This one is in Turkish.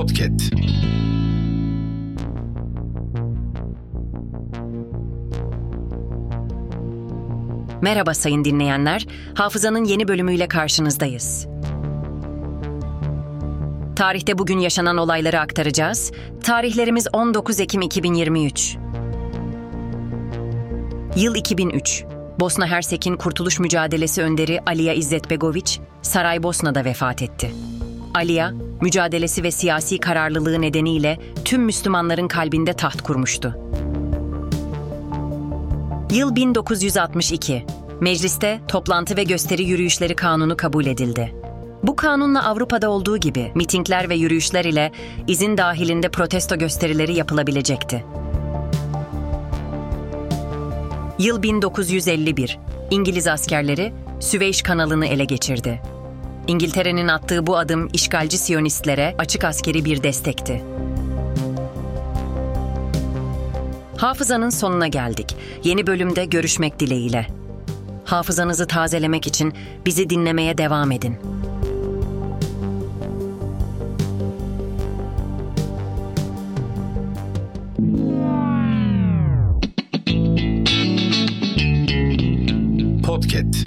Podcast. Merhaba sayın dinleyenler, Hafızanın yeni bölümüyle karşınızdayız. Tarihte bugün yaşanan olayları aktaracağız. Tarihlerimiz 19 Ekim 2023. Yıl 2003. Bosna Hersek'in kurtuluş mücadelesi önderi Aliya İzzet Begoviç, Saraybosna'da vefat etti. Aliya, mücadelesi ve siyasi kararlılığı nedeniyle tüm Müslümanların kalbinde taht kurmuştu. Yıl 1962. Mecliste toplantı ve gösteri yürüyüşleri kanunu kabul edildi. Bu kanunla Avrupa'da olduğu gibi mitingler ve yürüyüşler ile izin dahilinde protesto gösterileri yapılabilecekti. Yıl 1951. İngiliz askerleri Süveyş kanalını ele geçirdi. İngiltere'nin attığı bu adım işgalci Siyonistlere açık askeri bir destekti. Hafızanın sonuna geldik. Yeni bölümde görüşmek dileğiyle. Hafızanızı tazelemek için bizi dinlemeye devam edin. Podcast